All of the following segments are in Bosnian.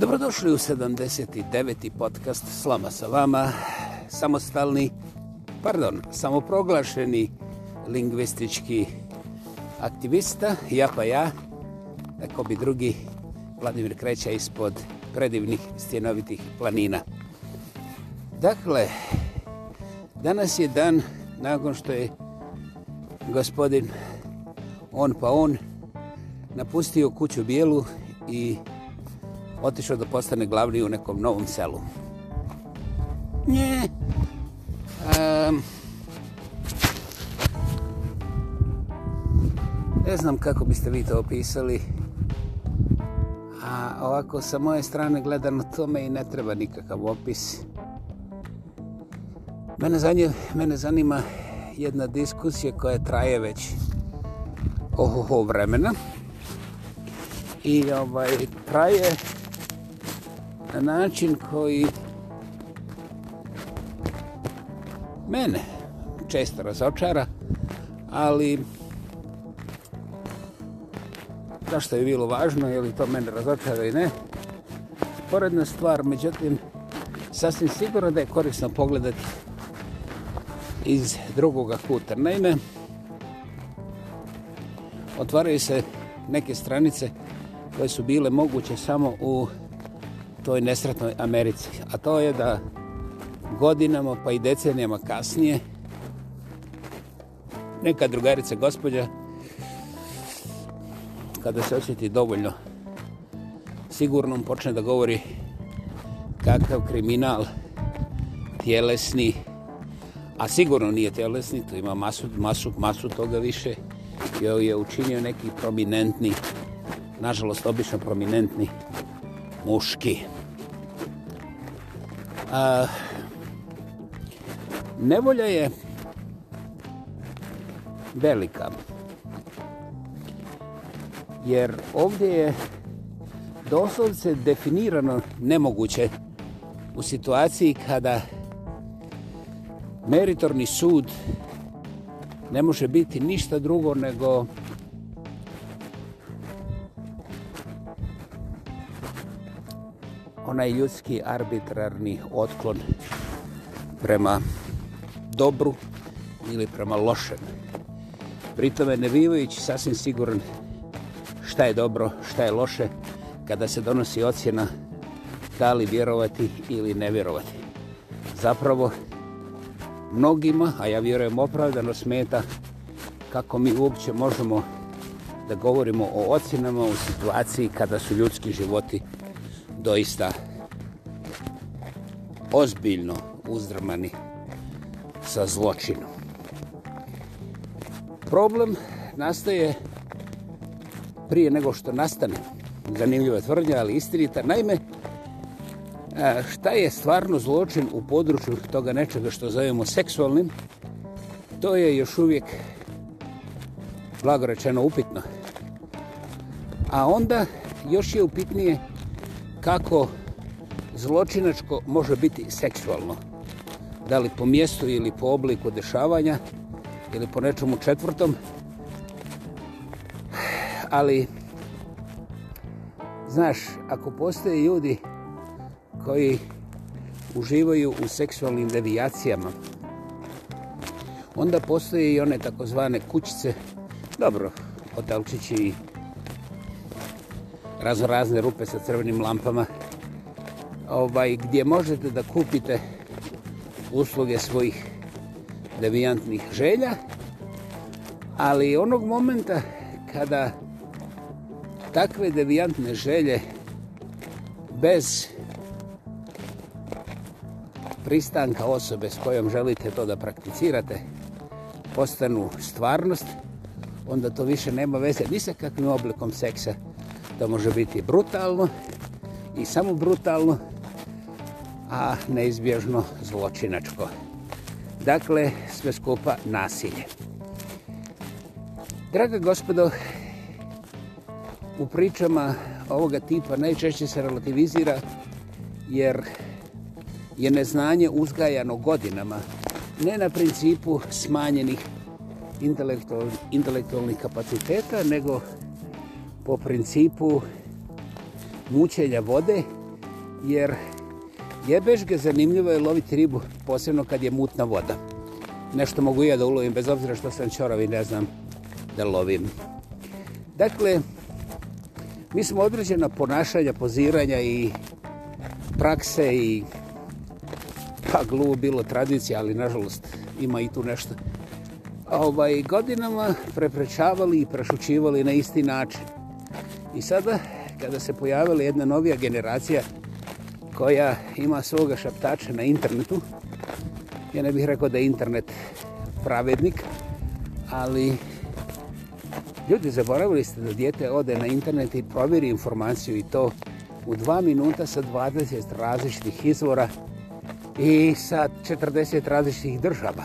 Dobrodošli u 79. podcast Slama sa vama, samostalni, pardon, samoproglašeni lingvistički aktivista, ja pa ja, tako bi drugi, Vladimir Kreća ispod predivnih stjenovitih planina. Dakle, danas je dan nakon što je gospodin on pa on napustio kuću bijelu i otišao da postane glavni u nekom novom selu. Nje. Um, ne znam kako biste vi to opisali, a ovako sa moje strane gledano tome i ne treba nikakav opis. Mene, zanje, mene zanima jedna diskusija koja traje već ohoho vremena i ovaj, traje na način koji mene često razočara, ali zašto je bilo važno, je li to mene razočara i ne, sporedna stvar, međutim, sasvim sigurno da je korisno pogledati iz drugoga kuta. Naime, otvaraju se neke stranice koje su bile moguće samo u toj nesretnoj Americi, a to je da godinama pa i decenijama kasnije neka drugarica gospođa kada se osjeti dovoljno sigurnom počne da govori kakav kriminal tjelesni a sigurno nije tjelesni to ima masu, masu, masu toga više joj je učinio neki prominentni nažalost obično prominentni muški. A, nevolja je velika. Jer ovdje je doslovce definirano nemoguće u situaciji kada meritorni sud ne može biti ništa drugo nego onaj ljudski arbitrarni otklon prema dobru ili prema lošem. Pri tome ne bivajući sasvim siguran šta je dobro, šta je loše kada se donosi ocjena da li vjerovati ili ne vjerovati. Zapravo mnogima, a ja vjerujem opravdano smeta kako mi uopće možemo da govorimo o ocjenama u situaciji kada su ljudski životi doista različiti ozbiljno uzdrmani sa zločinom. Problem nastaje prije nego što nastane. Zanimljiva tvrdnja, ali istinita. Naime, e, šta je stvarno zločin u području toga nečega što zovemo seksualnim, to je još uvijek blagorečeno upitno. A onda još je upitnije kako zločinačko može biti seksualno. Da li po mjestu ili po obliku dešavanja ili po nečemu četvrtom. Ali, znaš, ako postoje ljudi koji uživaju u seksualnim devijacijama, onda postoje i one takozvane kućice, dobro, hotelčići i razno razne rupe sa crvenim lampama, ovaj, gdje možete da kupite usluge svojih devijantnih želja, ali onog momenta kada takve devijantne želje bez pristanka osobe s kojom želite to da prakticirate postanu stvarnost, onda to više nema veze ni sa kakvim oblikom seksa. To može biti brutalno i samo brutalno a neizbježno zločinačko. Dakle, sve skupa nasilje. Draga gospodo, u pričama ovoga tipa najčešće se relativizira jer je neznanje uzgajano godinama, ne na principu smanjenih intelektual, intelektualnih kapaciteta, nego po principu mučenja vode, jer jebeš ga, zanimljivo je loviti ribu, posebno kad je mutna voda. Nešto mogu ja da ulovim, bez obzira što sam čorovi, ne znam da lovim. Dakle, mi smo određena ponašanja, poziranja i prakse i pa glubo bilo tradicija, ali nažalost ima i tu nešto. Ovaj, godinama preprečavali i prešučivali na isti način. I sada, kada se pojavila jedna novija generacija koja ima svoga šaptača na internetu. Ja ne bih rekao da je internet pravednik, ali ljudi zaboravili ste da djete ode na internet i provjeri informaciju i to u dva minuta sa 20 različitih izvora i sa 40 različitih država.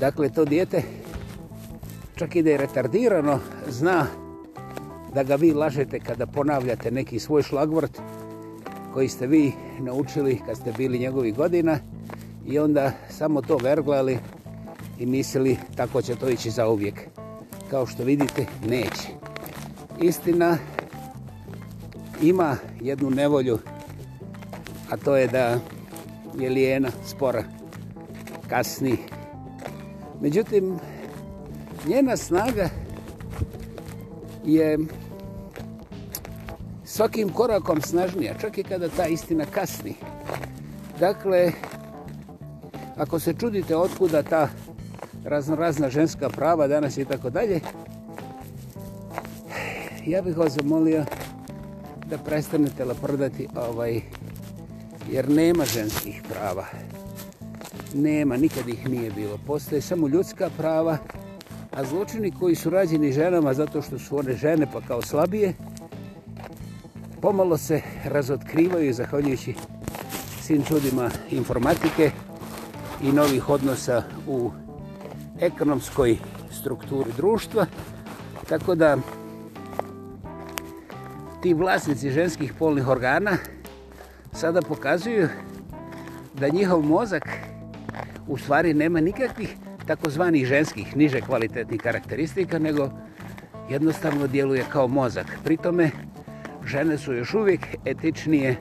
Dakle, to djete čak i da je retardirano, zna da ga vi lažete kada ponavljate neki svoj šlagvrt koji ste vi naučili kad ste bili njegovi godina i onda samo to verglali i mislili tako će to ići za uvijek. Kao što vidite, neće. Istina ima jednu nevolju, a to je da je lijena spora kasni. Međutim, njena snaga je svakim korakom snažnija, čak i kada ta istina kasni. Dakle, ako se čudite otkuda ta razno razna ženska prava danas i tako dalje, ja bih vas zamolio da prestanete laprdati ovaj, jer nema ženskih prava. Nema, nikad ih nije bilo. Postoje samo ljudska prava, a zločini koji su rađeni ženama zato što su one žene pa kao slabije, pomalo se razotkrivaju zahvaljujući svim čudima informatike i novih odnosa u ekonomskoj strukturi društva. Tako da ti vlasnici ženskih polnih organa sada pokazuju da njihov mozak u stvari nema nikakvih takozvanih ženskih niže kvalitetnih karakteristika, nego jednostavno djeluje kao mozak. Pri tome, žene su još uvijek etičnije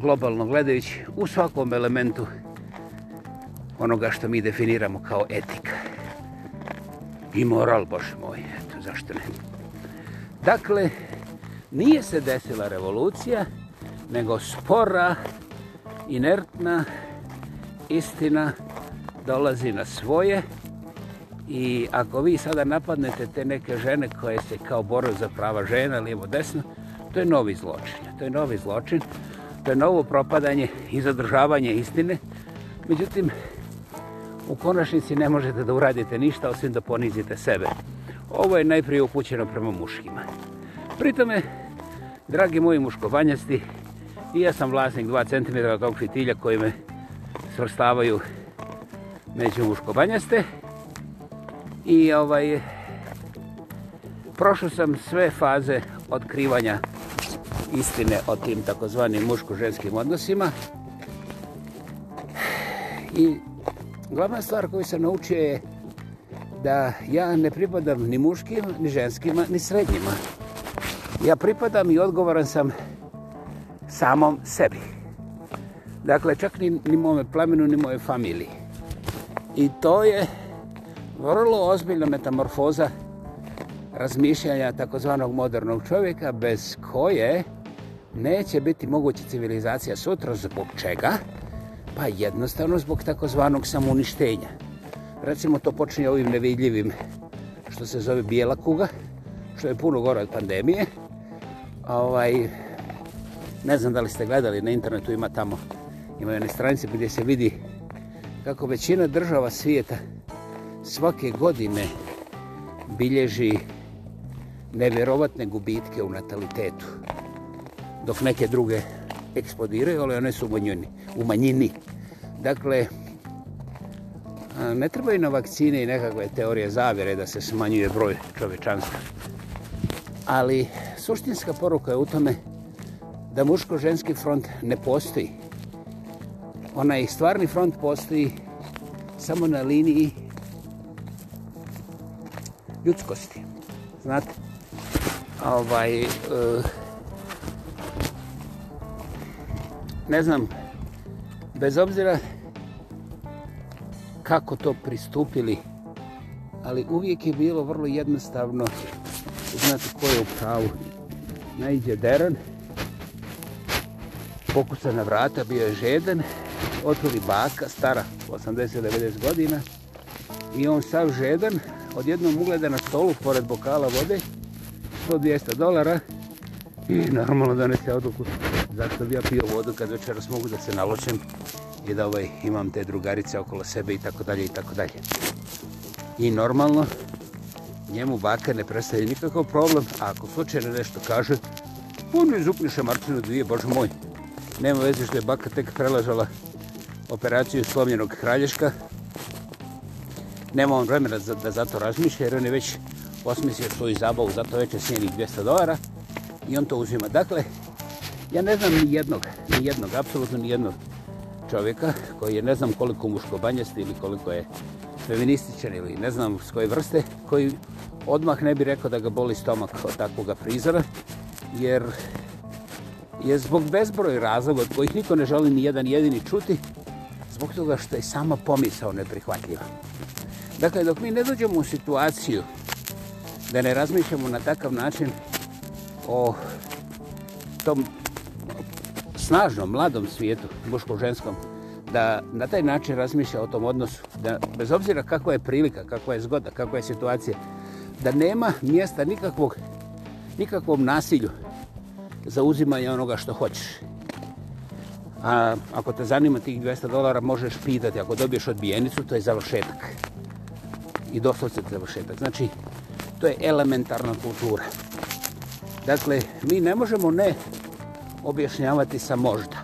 globalno gledajući u svakom elementu onoga što mi definiramo kao etika. I moral, Bože moj, eto, zašto ne? Dakle, nije se desila revolucija, nego spora, inertna istina dolazi na svoje i ako vi sada napadnete te neke žene koje se kao boraju za prava žena, lijevo desno, To je novi zločin. To je novi zločin. To je novo propadanje i zadržavanje istine. Međutim, u konačnici ne možete da uradite ništa osim da ponizite sebe. Ovo je najprije upućeno prema muškima. Pritome, dragi moji muškovanjasti, i ja sam vlasnik 2 cm tog fitilja koji me svrstavaju među muškovanjaste. I ovaj, prošao sam sve faze otkrivanja istine o tim takozvanim muško-ženskim odnosima. I glavna stvar koju sam naučio je da ja ne pripadam ni muškim, ni ženskima, ni srednjima. Ja pripadam i odgovoran sam samom sebi. Dakle, čak ni, ni mome plamenu, ni moje familiji. I to je vrlo ozbiljna metamorfoza razmišljanja takozvanog modernog čovjeka bez koje neće biti moguća civilizacija sutra zbog čega? Pa jednostavno zbog takozvanog samouništenja. Recimo to počinje ovim nevidljivim što se zove bijela kuga, što je puno gore od pandemije. Ovaj, ne znam da li ste gledali, na internetu ima tamo, imaju one stranice gdje se vidi kako većina država svijeta svake godine bilježi nevjerovatne gubitke u natalitetu dok neke druge eksplodiraju, ali one su umanjeni, umanjini. Dakle, ne trebaju na vakcine i nekakve teorije zavjere da se smanjuje broj čovečanstva. Ali suštinska poruka je u tome da muško-ženski front ne postoji. Onaj stvarni front postoji samo na liniji ljudskosti. Znate, ovaj... Uh, ne znam, bez obzira kako to pristupili, ali uvijek je bilo vrlo jednostavno znati ko je u pravu. Najđe Deran, pokuca na vrata, bio je žeden, otvori baka, stara, 80-90 godina, i on sav žeden, odjednom ugleda na stolu pored bokala vode, 100-200 dolara, i normalno donese odluku Zato bi ja pio vodu kad večeras mogu da se naločem i da ovaj, imam te drugarice okolo sebe i tako dalje i tako dalje. I normalno, njemu baka ne predstavlja nikakav problem, a ako slučajno nešto kaže, on mi zupniše Marcinu dvije, bože moj. Nema veze što je baka tek prelažala operaciju slomljenog kralješka. Nema on vremena da, da zato razmišlja jer on je već osmislio svoju zabavu, zato već je snijenih 200 dolara i on to uzima. Dakle, Ja ne znam ni jednog, ni jednog, apsolutno ni jednog čovjeka koji je ne znam koliko muško banjasti ili koliko je feminističan ili ne znam s koje vrste, koji odmah ne bi rekao da ga boli stomak od takvog frizora, jer je zbog bezbroj razloga od kojih niko ne želi ni jedan jedini čuti, zbog toga što je sama pomisao neprihvatljiva. Dakle, dok mi ne dođemo u situaciju da ne razmišljamo na takav način o tom snažnom, mladom svijetu, muško-ženskom, da na taj način razmišlja o tom odnosu, da bez obzira kakva je prilika, kakva je zgoda, kakva je situacija, da nema mjesta nikakvog, nikakvom nasilju za uzimanje onoga što hoćeš. A ako te zanima tih 200 dolara, možeš pitati, ako dobiješ odbijenicu, to je završetak. I doslovce završetak. Znači, to je elementarna kultura. Dakle, mi ne možemo ne objašnjavati sa možda,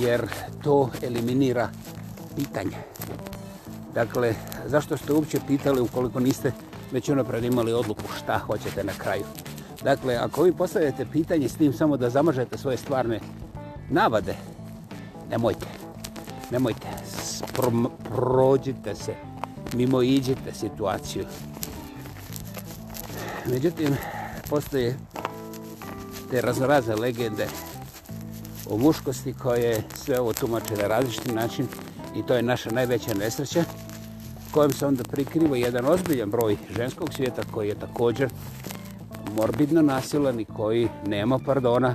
jer to eliminira pitanje. Dakle, zašto ste uopće pitali ukoliko niste već unapred imali odluku šta hoćete na kraju? Dakle, ako vi postavljate pitanje s tim samo da zamažete svoje stvarne navade, nemojte, nemojte, Spro prođite se, mimo iđite situaciju. Međutim, postoje te razoraze legende o muškosti koje sve ovo tumače na različitim način i to je naša najveća nesreća kojom se onda prikriva jedan ozbiljan broj ženskog svijeta koji je također morbidno nasilan i koji nema pardona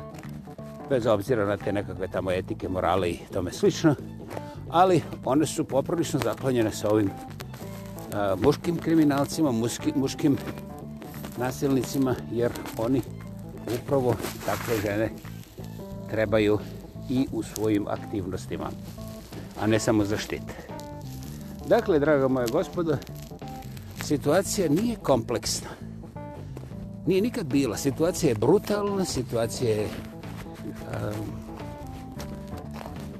bez obzira na te nekakve tamo etike, morale i tome slično ali one su poprilično zaklonjene sa ovim a, muškim kriminalcima, muški, muškim nasilnicima jer oni upravo takve žene trebaju i u svojim aktivnostima, a ne samo za štit. Dakle, draga moja gospoda, situacija nije kompleksna. Nije nikad bila. Situacija je brutalna, situacija je um,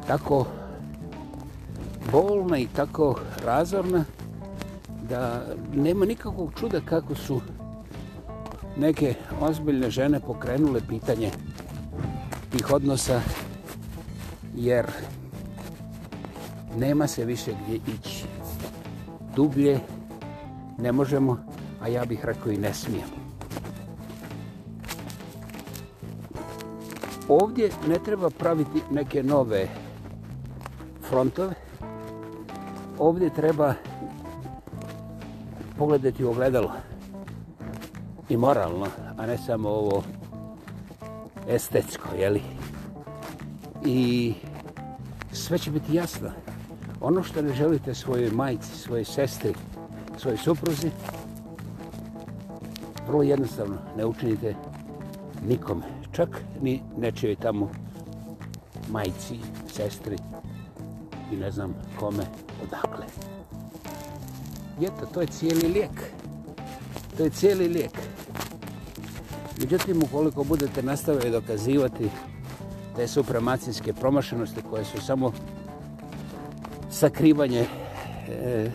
tako bolna i tako razorna da nema nikakvog čuda kako su neke ozbiljne žene pokrenule pitanje tih odnosa jer nema se više gdje ići. Dublje ne možemo, a ja bih rekao i ne smijemo. Ovdje ne treba praviti neke nove frontove. Ovdje treba pogledati ogledalo. gledalo i moralno, a ne samo ovo estetsko, jeli? I sve će biti jasno. Ono što ne želite svojoj majci, svojoj sestri, svojoj supruzi, vrlo jednostavno ne učinite nikome. Čak ni nečevi tamo majci, sestri i ne znam kome, odakle. Jeta, to je cijeli lijek. To je cijeli lijek. Međutim, ukoliko budete nastavili dokazivati te supremacijske promašenosti koje su samo sakrivanje e,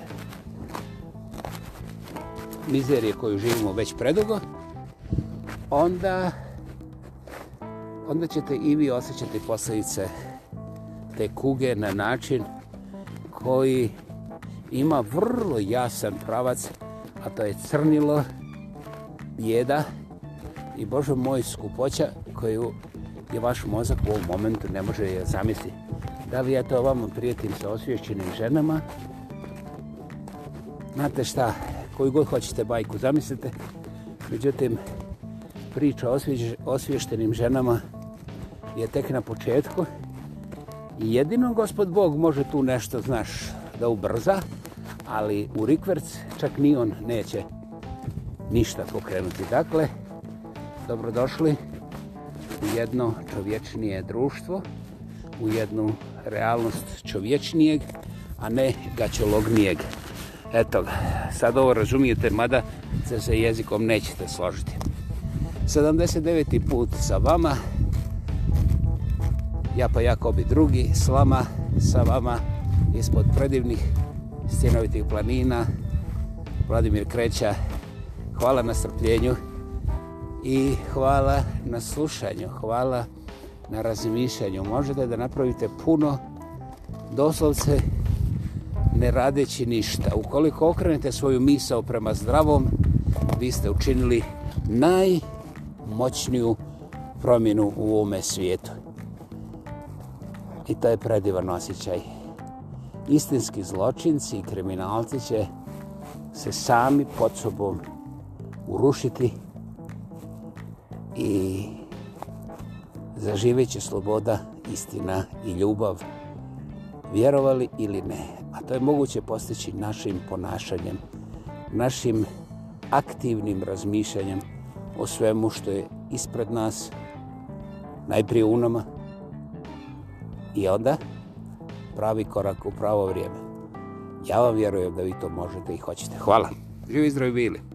mizerije koju živimo već predugo, onda, onda ćete i vi osjećati posljedice te kuge na način koji ima vrlo jasan pravac pravac a to je crnilo, bijeda i Bože moj skupoća koju je vaš mozak u ovom momentu ne može je zamisliti. Da li ja to vam prijatim sa osvješćenim ženama? Znate šta, koju god hoćete bajku zamislite, međutim, priča o osvještenim ženama je tek na početku. Jedino gospod Bog može tu nešto, znaš, da ubrza, ali u rikverc čak ni on neće ništa pokrenuti. Dakle, dobrodošli u jedno čovječnije društvo, u jednu realnost čovječnijeg, a ne gaćolognijeg. Eto, sad ovo razumijete, mada se sa jezikom nećete složiti. 79. put sa vama, ja pa jako bi drugi, slama sa vama ispod predivnih Sjenovitih planina, Vladimir Kreća, hvala na strpljenju i hvala na slušanju, hvala na razmišljanju. Možete da napravite puno, doslovce ne radeći ništa. Ukoliko okrenete svoju misao prema zdravom, vi ste učinili najmoćniju promjenu u ovome svijetu. I to je predivan osjećaj istinski zločinci i kriminalci će se sami pod sobom urušiti i zaživit će sloboda, istina i ljubav, vjerovali ili ne. A to je moguće postići našim ponašanjem, našim aktivnim razmišljanjem o svemu što je ispred nas, najprije u nama i onda pravi korak u pravo vrijeme. Ja vam vjerujem da vi to možete i hoćete. Hvala. Živi zdravi bili.